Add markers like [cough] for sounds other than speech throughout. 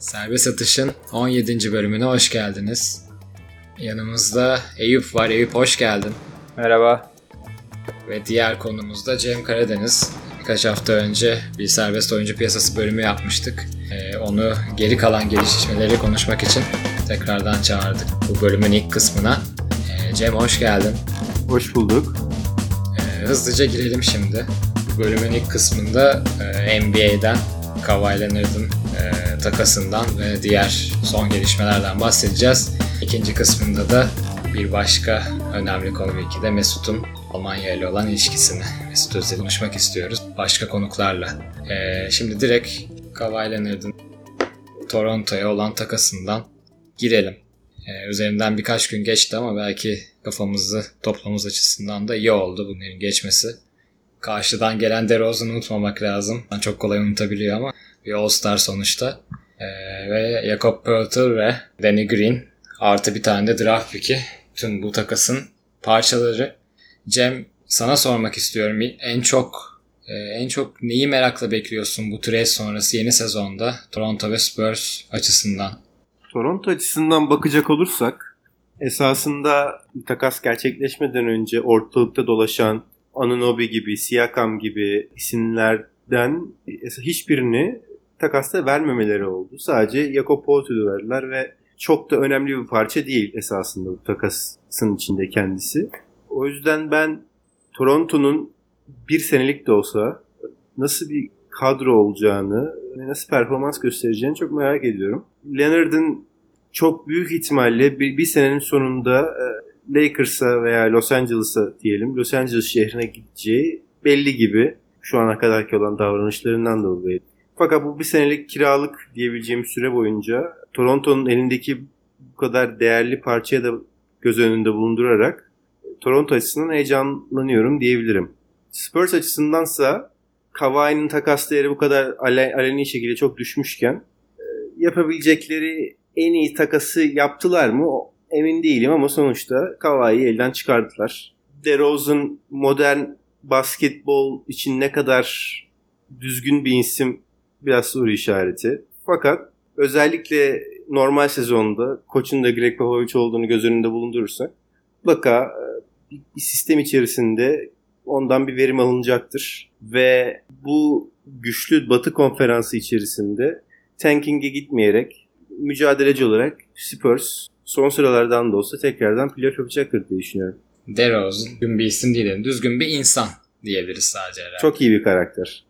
Serbest Atış'ın 17. bölümüne hoş geldiniz. Yanımızda Eyüp var. Eyüp hoş geldin. Merhaba. Ve diğer konumuz da Cem Karadeniz. Birkaç hafta önce bir serbest oyuncu piyasası bölümü yapmıştık. Ee, onu geri kalan gelişmeleri konuşmak için tekrardan çağırdık bu bölümün ilk kısmına. Ee, Cem hoş geldin. Hoş bulduk. Ee, hızlıca girelim şimdi. Bu bölümün ilk kısmında e, NBA'den Kawhi Leonard'ın e, takasından ve diğer son gelişmelerden bahsedeceğiz. İkinci kısmında da bir başka önemli konu belki de Mesut'un Almanya ile olan ilişkisini Mesut Özil'i konuşmak istiyoruz başka konuklarla. E, şimdi direkt Kawhi Leonard'ın Toronto'ya olan takasından girelim. E, üzerinden birkaç gün geçti ama belki kafamızı toplamamız açısından da iyi oldu bunların geçmesi. Karşıdan gelen DeRozan'ı unutmamak lazım. Çok kolay unutabiliyor ama bir All-Star sonuçta. Ee, ve Jakob Poeltl ve Danny Green artı bir tane de draft pick'i tüm bu takasın parçaları. Cem sana sormak istiyorum. En çok e, en çok neyi merakla bekliyorsun bu trade sonrası yeni sezonda Toronto ve Spurs açısından? Toronto açısından bakacak olursak esasında takas gerçekleşmeden önce ortalıkta dolaşan Anunobi gibi, Siakam gibi isimlerden hiçbirini takasta vermemeleri oldu. Sadece Jakob Poeltl'ü verdiler ve çok da önemli bir parça değil esasında bu takasın içinde kendisi. O yüzden ben Toronto'nun bir senelik de olsa nasıl bir kadro olacağını nasıl performans göstereceğini çok merak ediyorum. Leonard'ın çok büyük ihtimalle bir, bir senenin sonunda e, Lakers'a veya Los Angeles'a diyelim Los Angeles şehrine gideceği belli gibi şu ana kadarki olan davranışlarından dolayı. Fakat bu bir senelik kiralık diyebileceğim süre boyunca Toronto'nun elindeki bu kadar değerli parçaya da göz önünde bulundurarak Toronto açısından heyecanlanıyorum diyebilirim. Spurs açısındansa Kawhi'nin takas değeri bu kadar aleni şekilde çok düşmüşken e, yapabilecekleri en iyi takası yaptılar mı emin değilim ama sonuçta Kawhi'yi elden çıkardılar. DeRozan modern basketbol için ne kadar düzgün bir isim biraz soru işareti. Fakat özellikle normal sezonda koçun da Greg Popovich olduğunu göz önünde bulundurursak mutlaka e, bir sistem içerisinde ondan bir verim alınacaktır. Ve bu güçlü Batı konferansı içerisinde tanking'e gitmeyerek mücadeleci olarak Spurs son sıralardan da olsa tekrardan playoff yapacaktır diye düşünüyorum. DeRozan düzgün bir isim değil, düzgün bir insan diyebiliriz sadece herhalde. Çok iyi bir karakter.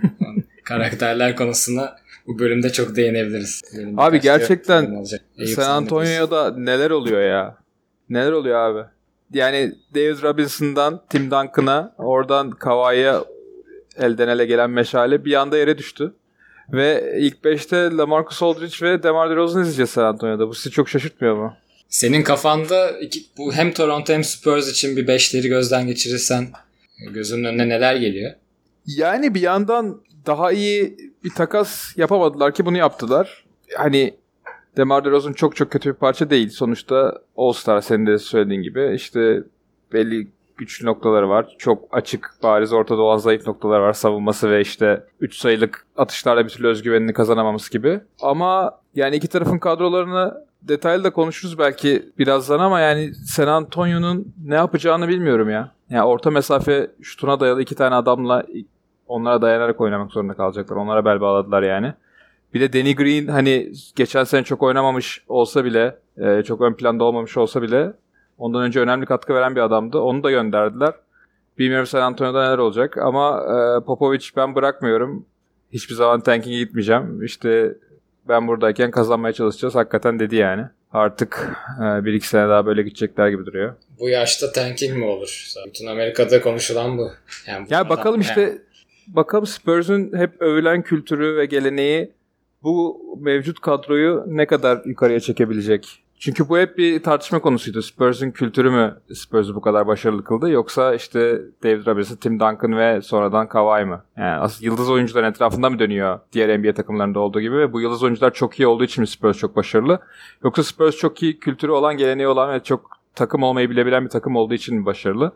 [laughs] Karakterler konusuna bu bölümde çok değinebiliriz. Benim abi gerçekten San Antonio'da neler oluyor ya? Neler oluyor abi? Yani David Robinson'dan Tim Duncan'a oradan Kawhi'ye elden ele gelen meşale bir anda yere düştü. Ve ilk 5'te LaMarcus Aldridge ve DeMar DeRozan izleyeceğiz San Antonio'da. Bu sizi çok şaşırtmıyor mu? Senin kafanda iki, bu hem Toronto hem Spurs için bir beşleri gözden geçirirsen gözünün önüne neler geliyor? Yani bir yandan daha iyi bir takas yapamadılar ki bunu yaptılar. Hani DeMar DeRozan çok çok kötü bir parça değil. Sonuçta All-Star senin de söylediğin gibi. işte belli güçlü noktaları var. Çok açık, bariz ortada olan zayıf noktalar var. Savunması ve işte 3 sayılık atışlarla bir türlü özgüvenini kazanamaması gibi. Ama yani iki tarafın kadrolarını detaylı da konuşuruz belki birazdan ama yani San Antonio'nun ne yapacağını bilmiyorum ya. Yani orta mesafe şutuna dayalı iki tane adamla onlara dayanarak oynamak zorunda kalacaklar. Onlara bel bağladılar yani. Bir de Danny Green hani geçen sene çok oynamamış olsa bile, e, çok ön planda olmamış olsa bile ondan önce önemli katkı veren bir adamdı. Onu da gönderdiler. Bilmiyorum San Antonio'da neler olacak ama e, Popovic ben bırakmıyorum. Hiçbir zaman tanking'e gitmeyeceğim. İşte ben buradayken kazanmaya çalışacağız. Hakikaten dedi yani. Artık e, bir iki sene daha böyle gidecekler gibi duruyor. Bu yaşta tanking mi olur? Bütün Amerika'da konuşulan bu. Yani bu ya bakalım işte yani. bakalım Spurs'un hep övülen kültürü ve geleneği bu mevcut kadroyu ne kadar yukarıya çekebilecek? Çünkü bu hep bir tartışma konusuydu. Spurs'un kültürü mü Spurs'u bu kadar başarılı kıldı yoksa işte David Robinson, Tim Duncan ve sonradan Kawhi mı? Yani aslında yıldız oyuncuların etrafında mı dönüyor diğer NBA takımlarında olduğu gibi ve bu yıldız oyuncular çok iyi olduğu için mi Spurs çok başarılı? Yoksa Spurs çok iyi kültürü olan, geleneği olan ve çok takım olmayı bilebilen bir takım olduğu için mi başarılı?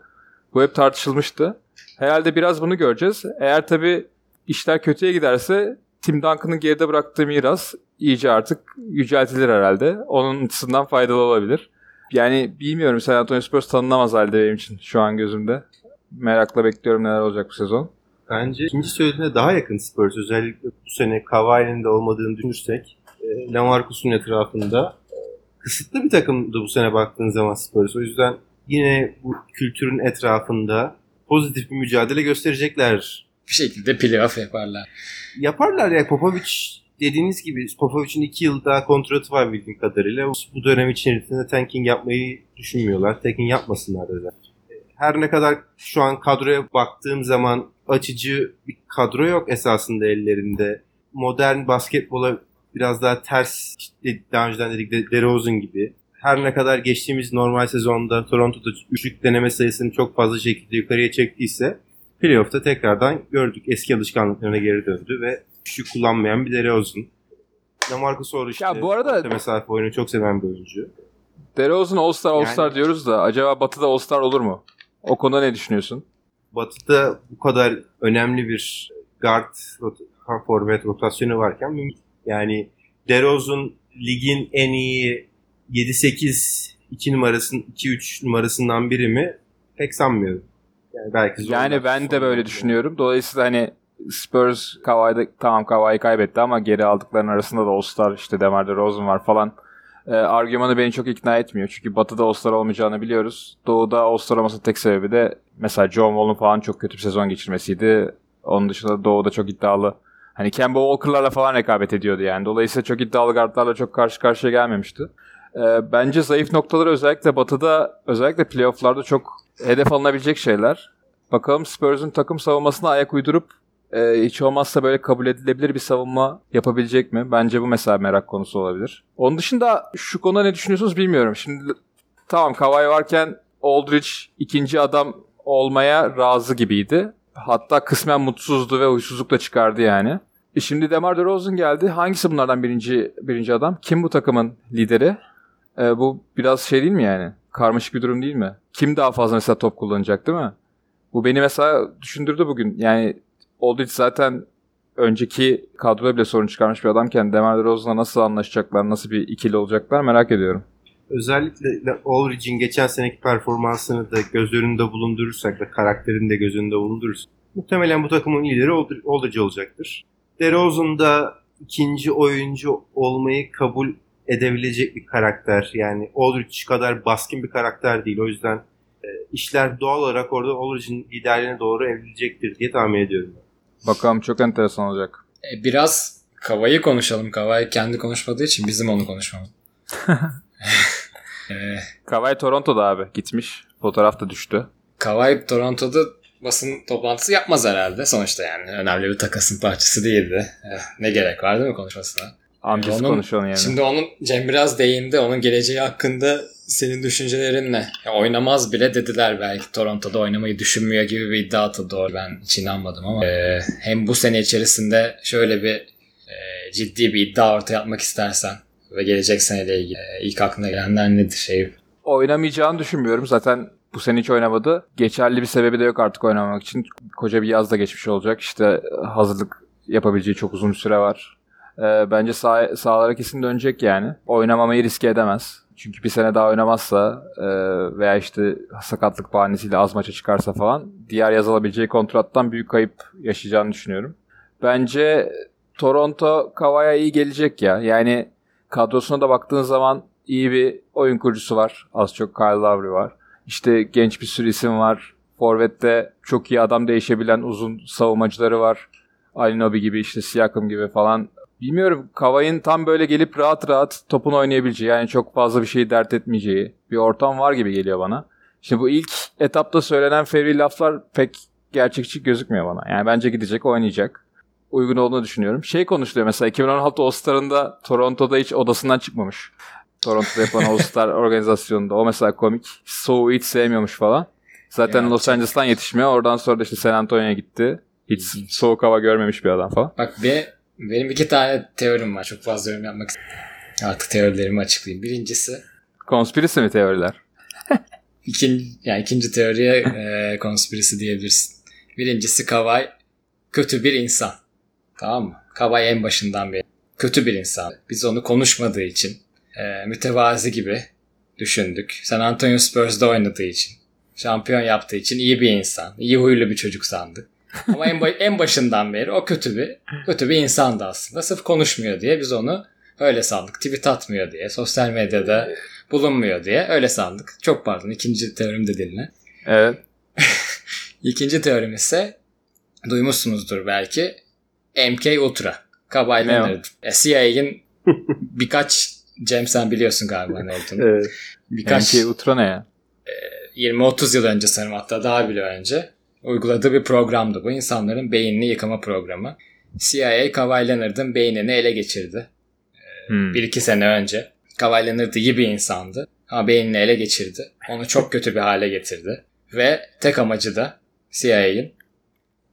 Bu hep tartışılmıştı. Herhalde biraz bunu göreceğiz. Eğer tabii işler kötüye giderse Tim Duncan'ın geride bıraktığı miras iyice artık yüceltilir herhalde. Onun açısından faydalı olabilir. Yani bilmiyorum San Antonio Spurs tanınamaz halde benim için şu an gözümde. Merakla bekliyorum neler olacak bu sezon. Bence ikinci söylediğine daha yakın Spurs. Özellikle bu sene Kawhi'nin de olmadığını düşünürsek e, Lamarcus'un etrafında e, kısıtlı bir takımdı bu sene baktığın zaman Spurs. O yüzden yine bu kültürün etrafında pozitif bir mücadele gösterecekler. Bir şekilde playoff yaparlar. Yaparlar ya Popovic dediğiniz gibi Popovic'in iki yıl daha kontratı var bildiğim kadarıyla. Bu dönem içerisinde tanking yapmayı düşünmüyorlar. Tanking yapmasınlar zaten. Her ne kadar şu an kadroya baktığım zaman açıcı bir kadro yok esasında ellerinde. Modern basketbola biraz daha ters işte daha önceden dedik de DeRozan gibi. Her ne kadar geçtiğimiz normal sezonda Toronto'da üçlük deneme sayısını çok fazla şekilde yukarıya çektiyse playoff'ta tekrardan gördük. Eski alışkanlıklarına geri döndü ve üçlük kullanmayan bir DeRozan. Lamarcus Orr işte Ya bu arada- mesafe oyunu çok seven bir oyuncu. DeRozan All-Star All-Star Yani- diyoruz da acaba Batı'da All-Star olur mu? O konuda ne düşünüyorsun? Batı'da bu kadar önemli bir guard forvet rotasyonu varken. Yani DeRozan ligin en iyi 7-8 2 numarasının 2-3 numarasından biri mi? Pek sanmıyorum. Yani belki. Yani ben de böyle düşünüyorum. Dolayısıyla hani Spurs Kawhi'de tamam Kawhi kaybetti ama geri aldıklarının arasında da All-Star işte DeMar DeRozan var falan. Ee, argümanı beni çok ikna etmiyor. Çünkü Batı'da All-Star olmayacağını biliyoruz. Doğu'da All-Star olmasının tek sebebi de mesela John Wall'un falan çok kötü bir sezon geçirmesiydi. Onun dışında Doğu'da çok iddialı. Hani Kemba Walker'larla falan rekabet ediyordu yani. Dolayısıyla çok iddialı guardlarla çok karşı karşıya gelmemişti. Ee, bence zayıf noktaları özellikle Batı'da özellikle playofflarda çok hedef alınabilecek şeyler. Bakalım Spurs'un takım savunmasına ayak uydurup e, hiç olmazsa böyle kabul edilebilir bir savunma yapabilecek mi? Bence bu mesela merak konusu olabilir. Onun dışında şu konuda ne düşünüyorsunuz bilmiyorum. Şimdi tamam Kawhi varken Aldridge ikinci adam olmaya razı gibiydi. Hatta kısmen mutsuzdu ve huysuzluk da çıkardı yani. E şimdi DeMar DeRozan geldi. Hangisi bunlardan birinci birinci adam? Kim bu takımın lideri? E, bu biraz şey değil mi yani? Karmaşık bir durum değil mi? Kim daha fazla mesela top kullanacak değil mi? Bu beni mesela düşündürdü bugün. Yani Aldridge zaten önceki kadroda bile sorun çıkarmış bir adamken Demar DeRozan'la nasıl anlaşacaklar, nasıl bir ikili olacaklar merak ediyorum. Özellikle Aldridge'in geçen seneki performansını da göz önünde bulundurursak ve karakterini de göz önünde bulundurursak muhtemelen bu takımın lideri Aldridge olacaktır. DeRozan da ikinci oyuncu olmayı kabul edebilecek bir karakter. Yani Aldridge kadar baskın bir karakter değil. O yüzden e, işler doğal olarak orada Aldridge'in liderliğine doğru evrilecektir diye tahmin ediyorum. Bakalım çok enteresan olacak. E, biraz Kavay'ı konuşalım. Kavay kendi konuşmadığı için bizim onu konuşmamız. [laughs] e, Toronto'da abi gitmiş. Fotoğraf da düştü. Kavay Toronto'da basın toplantısı yapmaz herhalde. Sonuçta yani önemli bir takasın parçası değildi. Eh, ne gerek var değil mi konuşmasına? Amcası Onun- konuşalım yani. Şimdi onun Cem biraz değindi. Onun geleceği hakkında senin düşüncelerin ne? Ya oynamaz bile dediler belki Toronto'da oynamayı düşünmüyor gibi bir iddia atıldı. orada. Ben hiç inanmadım ama e, hem bu sene içerisinde şöyle bir e, ciddi bir iddia ortaya atmak istersen ve gelecek seneyle ilgili e, ilk aklına gelenler nedir? Şey, Oynamayacağını düşünmüyorum. Zaten bu sene hiç oynamadı. Geçerli bir sebebi de yok artık oynamak için. Koca bir yaz da geçmiş olacak. İşte hazırlık yapabileceği çok uzun bir süre var. Ee, bence sağ, sahalara kesin dönecek yani. Oynamamayı riske edemez. Çünkü bir sene daha oynamazsa e, veya işte sakatlık bahanesiyle az maça çıkarsa falan diğer yaz alabileceği kontrattan büyük kayıp yaşayacağını düşünüyorum. Bence Toronto Kawhi'ye iyi gelecek ya. Yani kadrosuna da baktığın zaman iyi bir oyun kurucusu var. Az çok Kyle Lowry var. İşte genç bir sürü isim var. Forvet'te çok iyi adam değişebilen uzun savunmacıları var. Alinobi gibi işte Siakam gibi falan. Bilmiyorum Kavay'ın tam böyle gelip rahat rahat topunu oynayabileceği yani çok fazla bir şeyi dert etmeyeceği bir ortam var gibi geliyor bana. Şimdi bu ilk etapta söylenen fevri laflar pek gerçekçi gözükmüyor bana. Yani bence gidecek oynayacak. Uygun olduğunu düşünüyorum. Şey konuşuluyor mesela 2016 All-Star'ında Toronto'da hiç odasından çıkmamış. Toronto'da yapılan All-Star [laughs] organizasyonunda. O mesela komik. Soğuğu hiç sevmiyormuş falan. Zaten Ya, Los Angeles'tan yetişmiyor. Oradan sonra da işte San Antonio'ya gitti. Hiç İlginç. soğuk hava görmemiş bir adam falan. bak be, benim iki tane teorim var. Çok fazla yorum yapmak istemiyorum. Artık teorilerimi açıklayayım. Birincisi Konspirisi mi teoriler? [laughs] İkinci, yani ikinci teoriye e, konspirisi diyebilirsin. Birincisi Kavay kötü bir insan. Tamam mı? Kawhi en başından beri kötü bir insan. Biz onu konuşmadığı için e, mütevazi gibi düşündük. San Antonio Spurs'da oynadığı için, şampiyon yaptığı için iyi bir insan, iyi huylu bir çocuk sandık. Ama en, en başından beri o kötü bir kötü bir insandı aslında. Sırf konuşmuyor diye biz onu öyle sandık. Tweet atmıyor diye, sosyal medyada bulunmuyor diye öyle sandık. Çok pardon ikinci teorim de dinle. Evet. [laughs] İkinci teorim ise duymuşsunuzdur belki MK Ultra. O? Leonard. E, CIA'in [laughs] birkaç Cem sen biliyorsun galiba ne olduğunu. Evet. Birkaç MK Ultra ne ya? 20-30 yıl önce sanırım hatta daha bile önce uyguladığı bir programdı bu. insanların beynini yıkama programı. CIA Kawhi Leonard'ın beynini ele geçirdi. Hmm. Bir iki sene önce. Kawhi Leonard iyi bir insandı. Ama beynini ele geçirdi. Onu çok kötü bir hale getirdi. Ve tek amacı da CIA'in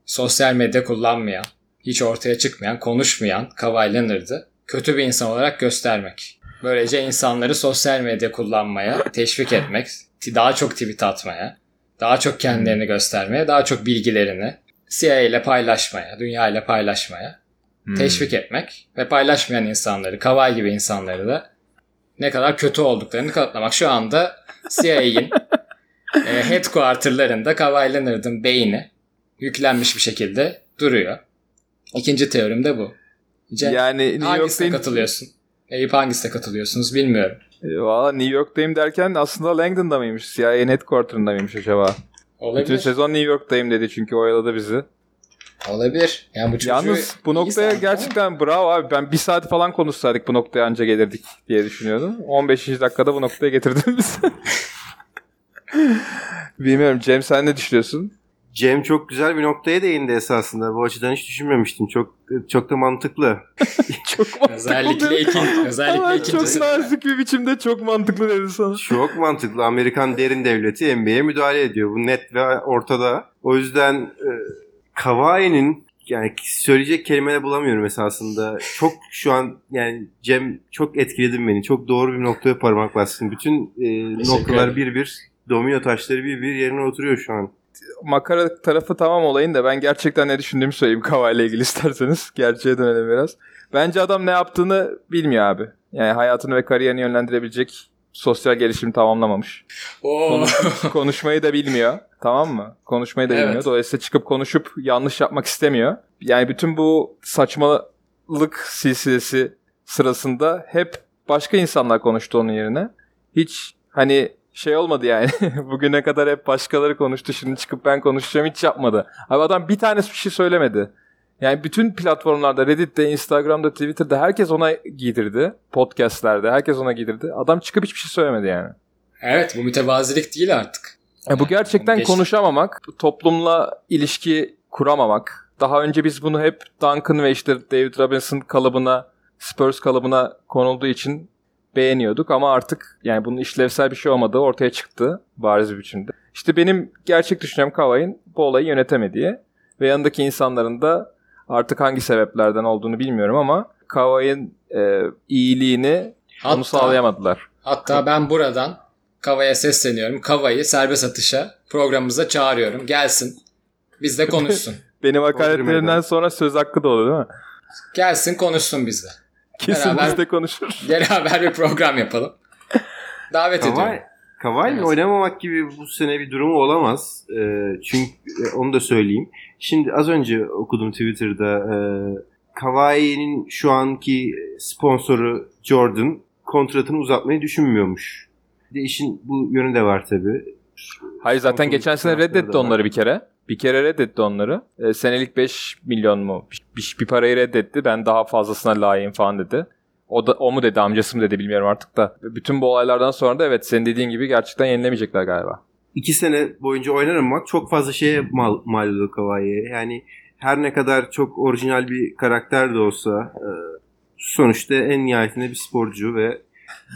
sosyal medya kullanmayan, hiç ortaya çıkmayan, konuşmayan Kawhi Leonard'ı kötü bir insan olarak göstermek. Böylece insanları sosyal medya kullanmaya teşvik etmek, daha çok tweet atmaya, daha çok kendilerini göstermeye, daha çok bilgilerini CIA ile paylaşmaya, dünya ile paylaşmaya Hmm. teşvik etmek ve paylaşmayan insanları, Kawhi gibi insanları da ne kadar kötü olduklarını kanıtlamak. Şu anda CIA'in [laughs] e, headquarterlarında Kawhi Leonard'ın beyni yüklenmiş bir şekilde duruyor. İkinci teorim de bu. Cem, Yani New hangisine York'tayım. katılıyorsun? Eyüp hangisine katılıyorsunuz bilmiyorum. E, Valla New York'tayım derken aslında Langdon'da mıymış? CIA'nin headquarter'ında mıymış acaba? Bütün Olabilir. sezon New York'tayım dedi çünkü oyaladı bizi. Olabilir. Yani bu çocuğu Yalnız bu noktaya gerçekten bravo abi. Ben bir saat falan konuşsaydık bu noktaya anca gelirdik diye düşünüyordum. 15. dakikada bu noktaya getirdin bizi. [laughs] Bilmiyorum Cem sen ne düşünüyorsun? Cem çok güzel bir noktaya değindi esasında. Bu açıdan hiç düşünmemiştim. Çok çok da mantıklı. [laughs] Çok ama. [laughs] Özellikle ikinci, özellikle Ama çok ikincisi. nazik bir biçimde çok mantıklı dedi sana. Çok mantıklı. Amerikan derin devleti NBA'ye müdahale ediyor. Bu net ve ortada. O yüzden e, Kawhi'nin yani söyleyecek kelime bulamıyorum esasında. Çok şu an yani Cem çok etkiledin beni. Çok doğru bir noktaya parmak bastın. Bütün e, noktalar bir bir domino taşları bir bir yerine oturuyor şu an. Makara tarafı tamam olayın da ben gerçekten ne düşündüğümü söyleyeyim Kawhi ile ilgili [laughs] isterseniz. Gerçeğe dönelim biraz. Bence adam ne yaptığını bilmiyor abi. Yani hayatını ve kariyerini yönlendirebilecek sosyal gelişim tamamlamamış. Oo. [laughs] Konuşmayı da bilmiyor. Tamam mı? Konuşmayı da Evet. bilmiyor. Dolayısıyla çıkıp konuşup yanlış yapmak istemiyor. Yani bütün bu saçmalık silsilesi sırasında hep başka insanlar konuştu onun yerine. Hiç hani şey olmadı yani. [laughs] Bugüne kadar hep başkaları konuştu. Şimdi çıkıp ben konuşacağım hiç yapmadı. Abi adam bir tanesi bir şey söylemedi. Yani bütün platformlarda Reddit'te, Instagram'da, Twitter'da herkes ona giydirdi. Podcast'lerde herkes ona giydirdi. Adam çıkıp hiçbir şey söylemedi yani. evet bu mütevazilik değil artık. E, bu Yani gerçekten bunu geçtim. konuşamamak, toplumla ilişki kuramamak. Daha önce biz bunu hep Duncan ve işte David Robinson kalıbına, Spurs kalıbına konulduğu için beğeniyorduk ama artık yani bunun işlevsel bir şey olmadığı ortaya çıktı bariz bir biçimde. İşte benim gerçek düşüncem Kawhi'nin bu olayı yönetemediği ve yanındaki insanların da artık hangi sebeplerden olduğunu bilmiyorum ama Kawhi'nin e, iyiliğini onu Hatta, sağlayamadılar. hatta ben buradan Kava'ya sesleniyorum. Kava'yı serbest atışa programımıza çağırıyorum. Gelsin. Bizle konuşsun. [laughs] Benim hakaretlerinden sonra söz hakkı da olur değil mi? Gelsin konuşsun bizle. Kesin Beraber- biz de konuşur. [laughs] Beraber bir program yapalım. Davet ediyorum. Kawhi, Kawhi'nin Evet. oynamamak gibi bu sene bir durumu olamaz. Ee, çünkü e, onu da söyleyeyim. Şimdi az önce okudum Twitter'da e, Kawhi'nin şu anki sponsoru Jordan kontratını uzatmayı düşünmüyormuş. Bir de işin bu yönü de var tabii. Hayır zaten geçen sene reddetti onları bir kere. Bir kere reddetti onları. E, senelik 5 milyon mu? Bir, bir, parayı reddetti. Ben daha fazlasına layığım falan dedi. O da o mu dedi amcası mı dedi bilmiyorum artık da. Bütün bu olaylardan sonra da evet senin dediğin gibi gerçekten yenilemeyecekler galiba. İki sene boyunca oynanmak çok fazla şeye mal, mal oluyor Kawhi'ye. Yani her ne kadar çok orijinal bir karakter de olsa e, sonuçta en nihayetinde bir sporcu ve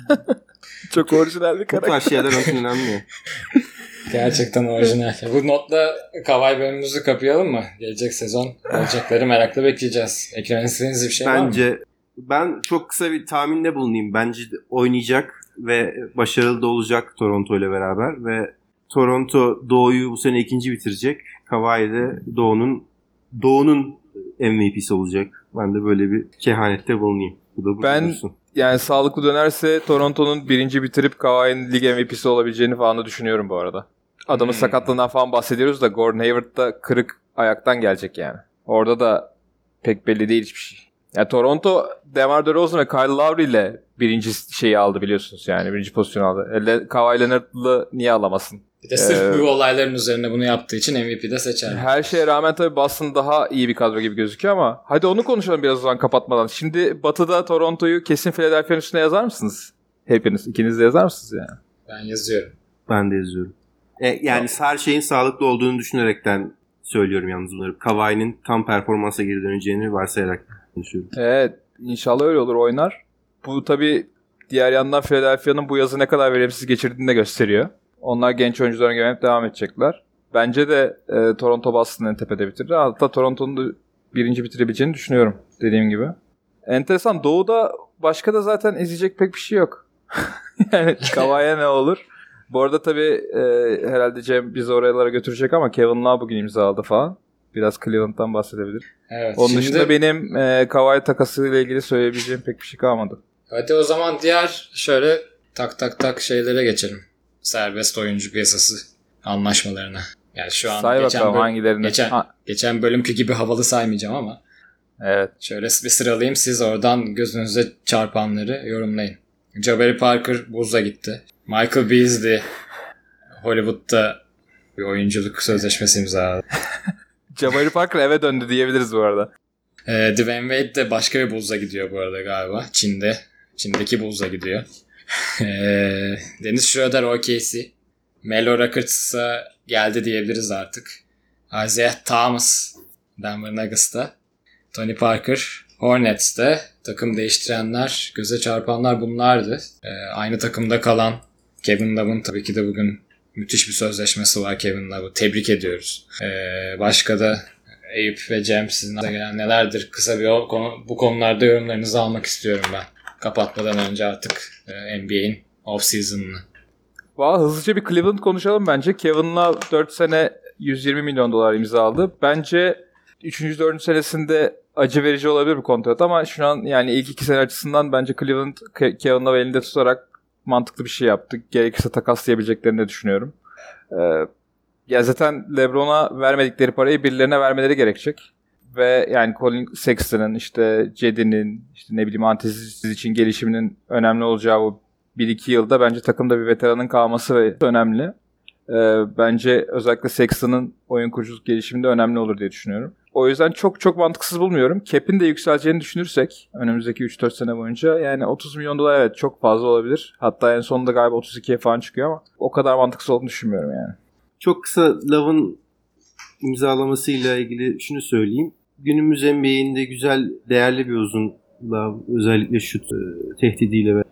[laughs] Çok orijinal bir bu tarz şeyler önemli. [laughs] Gerçekten orijinal. Bu notla Kavay bölümümüzü kapayalım mı? Gelecek sezon olacakları merakla bekleyeceğiz. Eklemek istediğiniz bir şey var mı? Bence ben çok kısa bir tahminde bulunayım. Bence oynayacak ve başarılı da olacak Toronto ile beraber ve Toronto Doğu'yu bu sene ikinci bitirecek. Kawhi de Doğu'nun Doğu'nun MVP'si olacak. Ben de böyle bir kehanette bulunayım. Bu da bu Ben-. Yani sağlıklı dönerse Toronto'nun birinci bitirip Kawhi'nin lig MVP'si olabileceğini falan da düşünüyorum bu arada. Adamın Hmm. sakatlığından falan bahsediyoruz da Gordon Hayward da kırık ayaktan gelecek yani. Orada da pek belli değil hiçbir şey. Yani Toronto DeMar DeRozan ve Kyle Lowry ile birinci şeyi aldı biliyorsunuz yani birinci pozisyonu aldı. Elle Kawhi Leonard'lı niye alamasın? Bir de sırf Ee, bu olayların üzerine bunu yaptığı için MVP'de seçer. Her şeye rağmen tabii Boston daha iyi bir kadro gibi gözüküyor ama hadi onu konuşalım biraz o zaman kapatmadan. Şimdi Batı'da Toronto'yu kesin Philadelphia'nın üstüne yazar mısınız? Hepiniz, ikiniz de yazar mısınız yani? Ben yazıyorum. Ben de yazıyorum. E, yani her şeyin sağlıklı olduğunu düşünerekten söylüyorum yalnız bunları. Kawhi'nin tam performansa geri döneceğini varsayarak konuşuyorum. Evet, inşallah öyle olur oynar. Bu tabii diğer yandan Philadelphia'nın bu yazı ne kadar verimsiz geçirdiğini de gösteriyor. Onlar genç oyuncularına güvenip devam edecekler. Bence de e, Toronto Boston'ı en tepede bitirir. Hatta Toronto'nun da birinci bitirebileceğini düşünüyorum dediğim gibi. Enteresan. Doğu'da başka da zaten izleyecek pek bir şey yok. [laughs] yani Kavaya ne olur? Bu arada tabii e, herhalde Cem bizi oralara götürecek ama Kevin Love bugün imzaladı falan. Biraz Cleveland'dan bahsedebilir. Evet. Onun şimdi, dışında benim e, Kawhi takasıyla ilgili söyleyebileceğim pek bir şey kalmadı. Hadi o zaman diğer şöyle tak tak tak şeylere geçelim. Serbest oyuncu piyasası anlaşmalarına. Yani şu an Say geçen, bakalım böl- hangilerini. geçen, Ha, geçen bölümkü gibi havalı saymayacağım ama evet. şöyle bir sıralayayım siz oradan gözünüze çarpanları yorumlayın. Jabari Parker Bulls'a gitti. Michael Beasley Hollywood'da bir oyunculuk sözleşmesi imzaladı. [laughs] Jabari Parker eve döndü diyebiliriz bu arada. Ee, Dwayne Wade de başka bir Bulls'a gidiyor bu arada galiba. Çin'de. Çin'deki Bulls'a gidiyor. Dennis Schroeder OKC. Melo Rockets'a geldi diyebiliriz artık. Isaiah Thomas Denver Nuggets'ta. Tony Parker Hornets'te. Takım değiştirenler, göze çarpanlar bunlardı. Ee, aynı takımda kalan Kevin Love'ın tabii ki de bugün müthiş bir sözleşmesi var Kevin Love'ı. Tebrik ediyoruz. Ee, başka da Eyüp ve Cem sizin gelen nelerdir? Kısa bir konu, bu konularda yorumlarınızı almak istiyorum ben. Kapatmadan önce artık e, NBA'in off-season'ını. Valla hızlıca bir Cleveland konuşalım bence. Kevin Love 4 sene 120 milyon dolar imzaladı. Bence 3. 4. senesinde acı verici olabilir bir kontrat ama şu an yani ilk 2 sene açısından bence Cleveland Ke- Kevin Love elinde tutarak mantıklı bir şey yaptı. Gerekirse takaslayabileceklerini düşünüyorum. Ee, ya zaten LeBron'a vermedikleri parayı birilerine vermeleri gerekecek. Ve yani Colin Sexton'ın işte Cedi'nin işte ne bileyim Antesiz için gelişiminin önemli olacağı bu 1-2 yılda bence takımda bir veteranın kalması ve önemli. Ee, bence özellikle Sexton'ın oyun kuruculuk gelişiminde önemli olur diye düşünüyorum. O yüzden çok çok mantıksız bulmuyorum. Cap'in de yükseleceğini düşünürsek önümüzdeki 3-4 sene boyunca yani 30 milyon dolar evet çok fazla olabilir. Hatta en sonunda galiba 32'ye falan çıkıyor ama o kadar mantıksız olduğunu düşünmüyorum yani. Çok kısa Love'ın imzalamasıyla ilgili şunu söyleyeyim. Günümüz NBA'inde güzel, değerli bir uzun Love. Özellikle şut e, tehdidiyle ve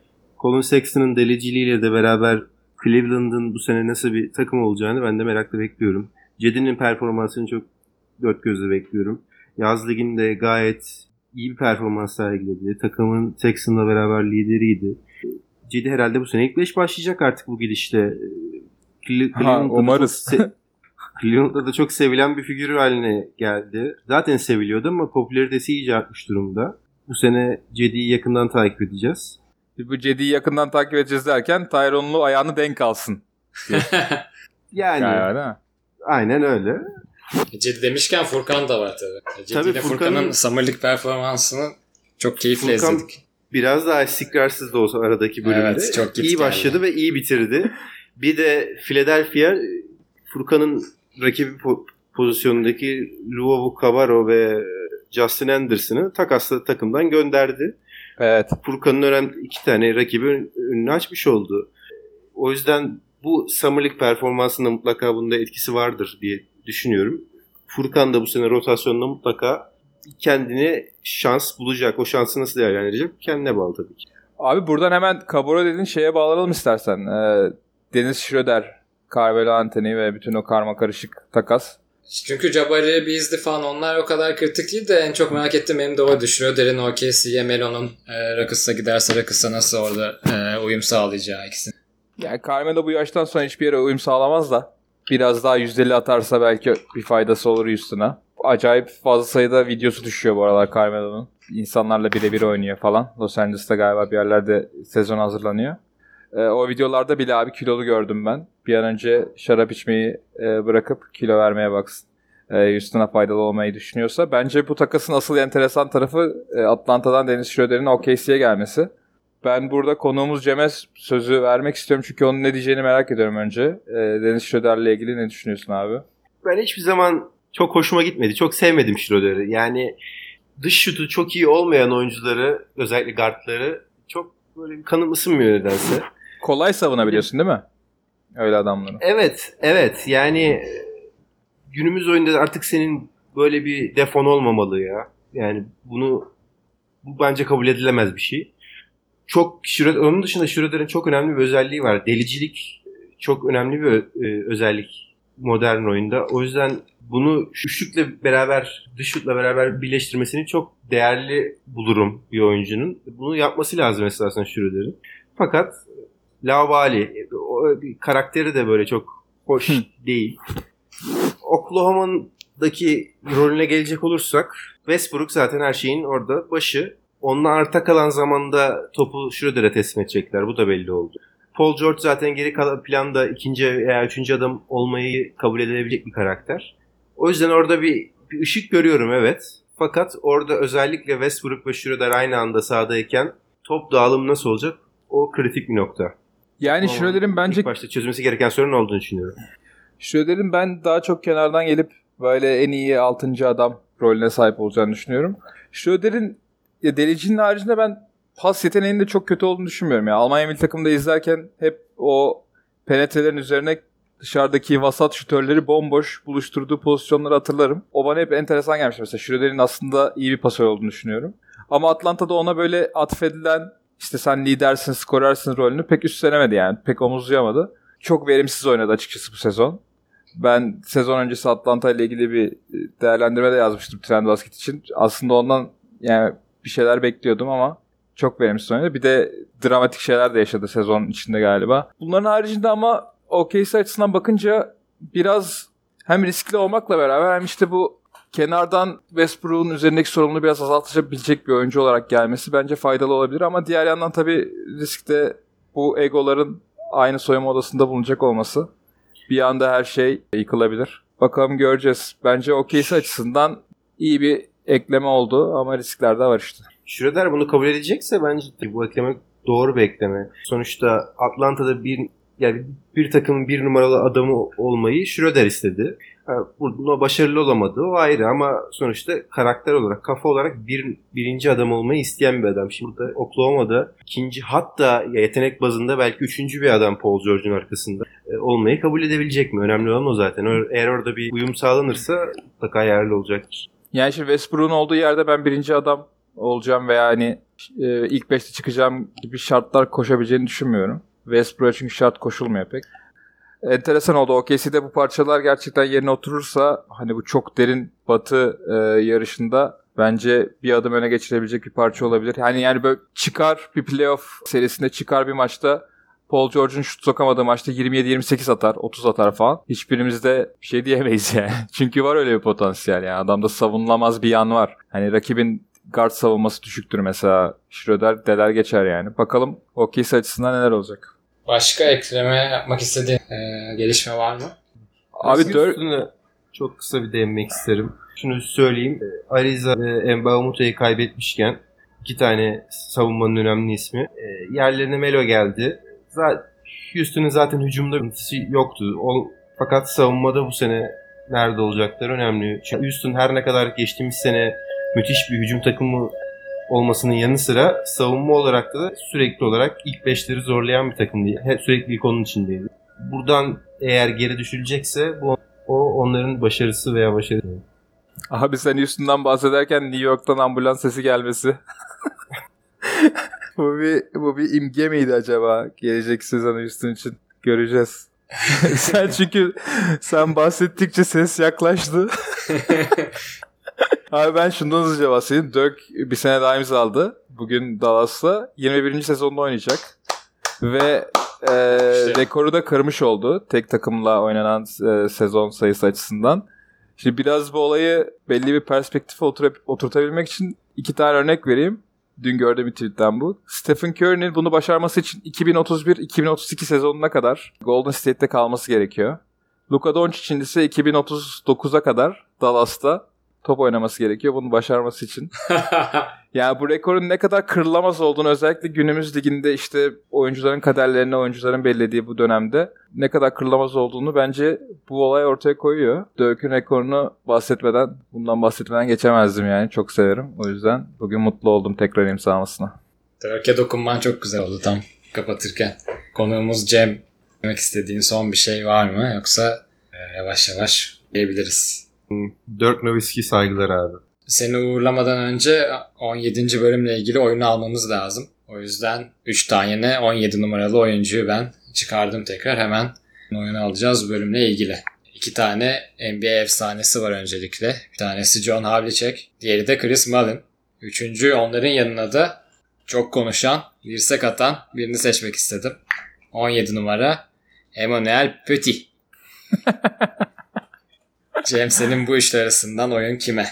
Colin Sexton'ın deliciliğiyle de beraber Cleveland'ın bu sene nasıl bir takım olacağını ben de merakla bekliyorum. Cedi'nin performansını çok dört gözle bekliyorum. Yaz liginde gayet iyi bir performans sergiledi. Takımın Sexton'la beraber lideriydi. Cedi herhalde bu sene ilk 5 başlayacak artık bu gidişle. Ha, Cleveland'da da umarız. se- [laughs] Cleveland'da da çok sevilen bir figür haline geldi. Zaten seviliyordu ama popülaritesi iyice artmış durumda. Bu sene Cedi'yi yakından takip edeceğiz. Bu Cedi'yi yakından takip edeceğiz derken Tyron'lu ayağını denk alsın. [laughs] Yani Yani, aynen öyle. Cedi demişken Furkan da var tabii. Cedi Tabii ile Furkan'ın- Furkan'ın Summer League performansını çok keyifle Furkan- izledik. Biraz daha istikrarsız da olsa aradaki bölümde. Evet, çok iyi başladı ve iyi bitirdi. Bir de Philadelphia Furkan'ın rakibi po- pozisyonundaki Luovu Cabarro ve Justin Anderson'ı takasla takımdan gönderdi. Evet. Furkan'ın önemli iki tane rakibi ön- önünü açmış oldu. O yüzden bu Summer League performansında mutlaka bunda etkisi vardır diye düşünüyorum. Furkan da bu sene rotasyonda mutlaka kendine şans bulacak. O şansı nasıl değerlendirecek? Kendine bağlı tabii ki. Abi buradan hemen Kabura dediğin şeye bağlanalım istersen. Ee, Deniz Schroeder, Carmelo Anthony ve bütün o karma karışık takas. Çünkü Jabari, Beasley falan onlar o kadar kritik değil de en çok merak ettiğim benim de oydu. Schroeder'in OKC'ye, Melo'nun e, Rockets'a giderse Rockets'a nasıl orada e, uyum sağlayacağı ikisini. Yani Carmelo bu yaştan sonra hiçbir yere uyum sağlamaz da biraz daha yüzdeli atarsa belki bir faydası olur Houston'a. acayip fazla sayıda videosu düşüyor bu aralar Carmelo'nun. İnsanlarla birebir oynuyor falan. Los Angeles'ta galiba bir yerlerde sezon hazırlanıyor. E, o videolarda bile abi kilolu gördüm ben. Bir an önce şarap içmeyi e, bırakıp kilo vermeye baksın. E, Houston'a faydalı olmayı düşünüyorsa. Bence bu takasın asıl enteresan tarafı e, Atlanta'dan Dennis Schroeder'in OKC'ye gelmesi. Ben burada konuğumuz Cem'e sözü vermek istiyorum çünkü onun ne diyeceğini merak ediyorum önce. E, Dennis Schroeder'le ilgili ne düşünüyorsun abi? Ben hiçbir zaman çok hoşuma gitmedi. Çok sevmedim Schroeder'i. Yani dış şutu çok iyi olmayan oyuncuları, özellikle guardları çok böyle kanım ısınmıyor nedense. Kolay savunabiliyorsun değil mi? Öyle adamları. Evet, evet. Yani günümüz oyunda artık senin böyle bir defon olmamalı ya. Yani bunu bu bence kabul edilemez bir şey. Çok Schroeder, onun dışında Schroeder'in çok önemli bir özelliği var. Delicilik çok önemli bir e, özellik modern oyunda. O yüzden bunu üçlükle beraber, dış şutla beraber birleştirmesini çok değerli bulurum bir oyuncunun. Bunu yapması lazım esasında Schroeder'in. Fakat Lavali, o karakteri de böyle çok hoş değil. Oklahoma'daki rolüne gelecek olursak Westbrook zaten her şeyin orada başı. Onunla arta kalan zamanda topu Schroeder'e teslim edecekler. Bu da belli oldu. Paul George zaten geri kalan planda ikinci veya üçüncü adam olmayı kabul edilebilecek bir karakter. O yüzden orada bir, bir ışık görüyorum evet. Fakat orada özellikle Westbrook ve Schroeder aynı anda sahadayken top dağılımı nasıl olacak? O kritik bir nokta. Yani Ama Schroeder'in bence İlk başta çözülmesi gereken sorun olduğunu düşünüyorum. Schroeder'in ben daha çok kenardan gelip böyle en iyi 6. adam rolüne sahip olacağını düşünüyorum. Schroeder'in ya delicinin haricinde ben pas yeteneğinin de çok kötü olduğunu düşünmüyorum. Ya. Almanya milli takımda izlerken hep o penetrelerin üzerine dışarıdaki vasat şütörleri bomboş buluşturduğu pozisyonları hatırlarım. O bana hep enteresan gelmiş. Mesela Schroeder'in aslında iyi bir pasör olduğunu düşünüyorum. Ama Atlanta'da ona böyle atfedilen işte sen lidersin, skorarsın rolünü pek üstlenemedi yani. Pek omuzlayamadı. Çok verimsiz oynadı açıkçası bu sezon. Ben sezon öncesi Atlanta ile ilgili bir değerlendirme de yazmıştım Trend Basket için. Aslında ondan yani bir şeyler bekliyordum ama çok verimsiz oynadı. Bir de dramatik şeyler de yaşadı sezon içinde galiba. Bunların haricinde ama OKC açısından bakınca biraz hem riskli olmakla beraber hem işte bu kenardan Westbrook'un üzerindeki sorumluluğu biraz azaltabilecek bir oyuncu olarak gelmesi bence faydalı olabilir ama diğer yandan tabii riskte bu egoların aynı soyunma odasında bulunacak olması bir anda her şey yıkılabilir. Bakalım göreceğiz. Bence OKC açısından iyi bir ekleme oldu ama riskler de var işte. Schroeder bunu kabul edecekse bence bu ekleme doğru bir ekleme. Sonuçta Atlanta'da bir yani bir takımın bir numaralı adamı olmayı Schroeder istedi. Burada başarılı olamadı o ayrı ama sonuçta karakter olarak, kafa olarak bir, birinci adam olmayı isteyen bir adam. Şimdi burada Oklahoma'da ikinci hatta yetenek bazında belki üçüncü bir adam Paul George'un arkasında e, olmayı kabul edebilecek mi? Önemli olan o zaten. Eğer orada bir uyum sağlanırsa mutlaka yerli olacaktır. Yani şimdi Westbrook'un olduğu yerde ben birinci adam olacağım veya hani e, ilk beşte çıkacağım gibi şartlar koşabileceğini düşünmüyorum. Westbrook'a çünkü şart koşulmuyor pek. Enteresan oldu. OKC'de bu parçalar gerçekten yerine oturursa hani bu çok derin batı e, yarışında bence bir adım öne geçirebilecek bir parça olabilir. Hani yani böyle çıkar bir playoff serisinde çıkar bir maçta Paul George'un şut sokamadığı maçta 27-28 atar, 30 atar falan. Hiçbirimiz de bir şey diyemeyiz [laughs] yani. Çünkü var öyle bir potansiyel yani. Adamda savunulamaz bir yan var. Hani rakibin guard savunması düşüktür mesela. Schroeder deler geçer yani. Bakalım OKC açısından neler olacak. Başka ekleme yapmak istediğin e, gelişme var mı? Abi dör... çok kısa bir değinmek isterim. Şunu söyleyeyim. Ariza ve Mbaumuta'yı kaybetmişken iki tane savunmanın önemli ismi. E, yerlerine Melo geldi. Zaten Houston'ın zaten hücumda bir yoktu. O, fakat savunmada bu sene nerede olacakları önemli. Çünkü Houston her ne kadar geçtiğimiz sene müthiş bir hücum takımı olmasının yanı sıra savunma olarak da sürekli olarak ilk beşleri zorlayan bir takım değil. Hep sürekli ilk onun içindeydi. Buradan eğer geri düşülecekse bu o onların başarısı veya başarısı. Abi sen Houston'dan bahsederken New York'tan ambulans sesi gelmesi. [laughs] bu bir bu bir imge miydi acaba gelecek sezon Houston için? Göreceğiz. [laughs] sen çünkü sen bahsettikçe ses yaklaştı. [laughs] Abi ben şundan hızlıca bahsedeyim. Dirk bir sene daha imzaladı. Bugün Dallas'la 21. sezonda oynayacak. Ve e, işte. rekoru da kırmış oldu. Tek takımla oynanan e, sezon sayısı açısından. Şimdi biraz bu olayı belli bir perspektife oturup, oturtabilmek için iki tane örnek vereyim. Dün gördüğüm bir tweetten bu. Stephen Curry'nin bunu başarması için 2031-2032 sezonuna kadar Golden State'te kalması gerekiyor. Luka Doncic'in ise 2039'a kadar Dallas'ta top oynaması gerekiyor bunu başarması için. [laughs] Yani bu rekorun ne kadar kırılamaz olduğunu özellikle günümüz liginde işte oyuncuların kaderlerini oyuncuların belirlediği bu dönemde ne kadar kırılamaz olduğunu bence bu olay ortaya koyuyor. Dök'ün rekorunu bahsetmeden, bundan bahsetmeden geçemezdim yani. Çok severim. O yüzden bugün mutlu oldum tekrar imzalamasına. Törke dokunman çok güzel oldu tam kapatırken. Konuğumuz Cem. Demek istediğin son bir şey var mı? Yoksa e, yavaş yavaş diyebiliriz. Dirk Nowitzki saygılar abi. Seni uğurlamadan önce 17. bölümle ilgili oyunu almamız lazım. O yüzden 3 tane 17 numaralı oyuncuyu ben çıkardım tekrar. Hemen oyunu alacağız bölümle ilgili. İki tane NBA efsanesi var öncelikle. Bir tanesi John Havlicek, diğeri de Chris Mullin. Üçüncü onların yanına da çok konuşan, dirsek atan birini seçmek istedim. 17 numara Emmanuel Petit. [laughs] Cem senin bu üçlü arasından oyun kime?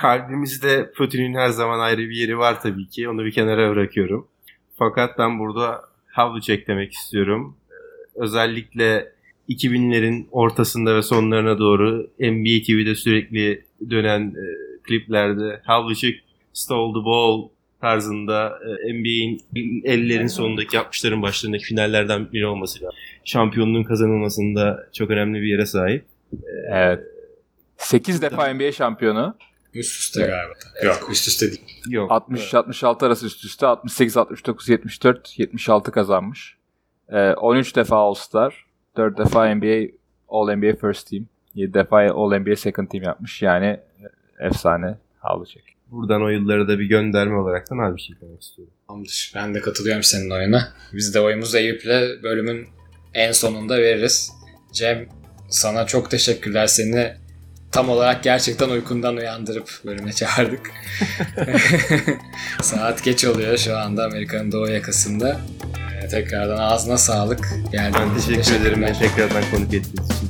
Kalbimizde Putin'in her zaman ayrı bir yeri var tabii ki. Onu bir kenara bırakıyorum. Fakat ben burada Havlicek demek istiyorum. Ee, Özellikle 2000'lerin ortasında ve sonlarına doğru NBA TV'de sürekli dönen e, kliplerde Havlicek stole the ball tarzında e, NBA'in ellerin sonundaki 60'ların başlarındaki finallerden biri olması lazım. Şampiyonluğun kazanılmasında çok önemli bir yere sahip. Evet. 8 defa NBA şampiyonu. Üst üste galiba. Yok üst üste değil. Yok. 60-66 arası üst üste. 68-69-74, 76 kazanmış. Ee, 13 defa All-Star. 4 defa NBA All-NBA First Team. 7 defa All-NBA Second Team yapmış. Yani e, efsane Havlicek. Buradan o yıllara da bir gönderme olaraktan abi bir şey demek istiyorum. Tamamdır. Ben de katılıyorum senin oyuna. Biz de oyumuzu Eyüp'le bölümün en sonunda veririz. Cem sana çok teşekkürler. Seni tam olarak gerçekten uykundan uyandırıp bölüme çağırdık. [laughs] Saat geç oluyor şu anda Amerika'nın doğu yakasında. Ee, tekrardan ağzına sağlık. Geldiğin Ben teşekkür ederim. Beni tekrardan konuk ettiğiniz için.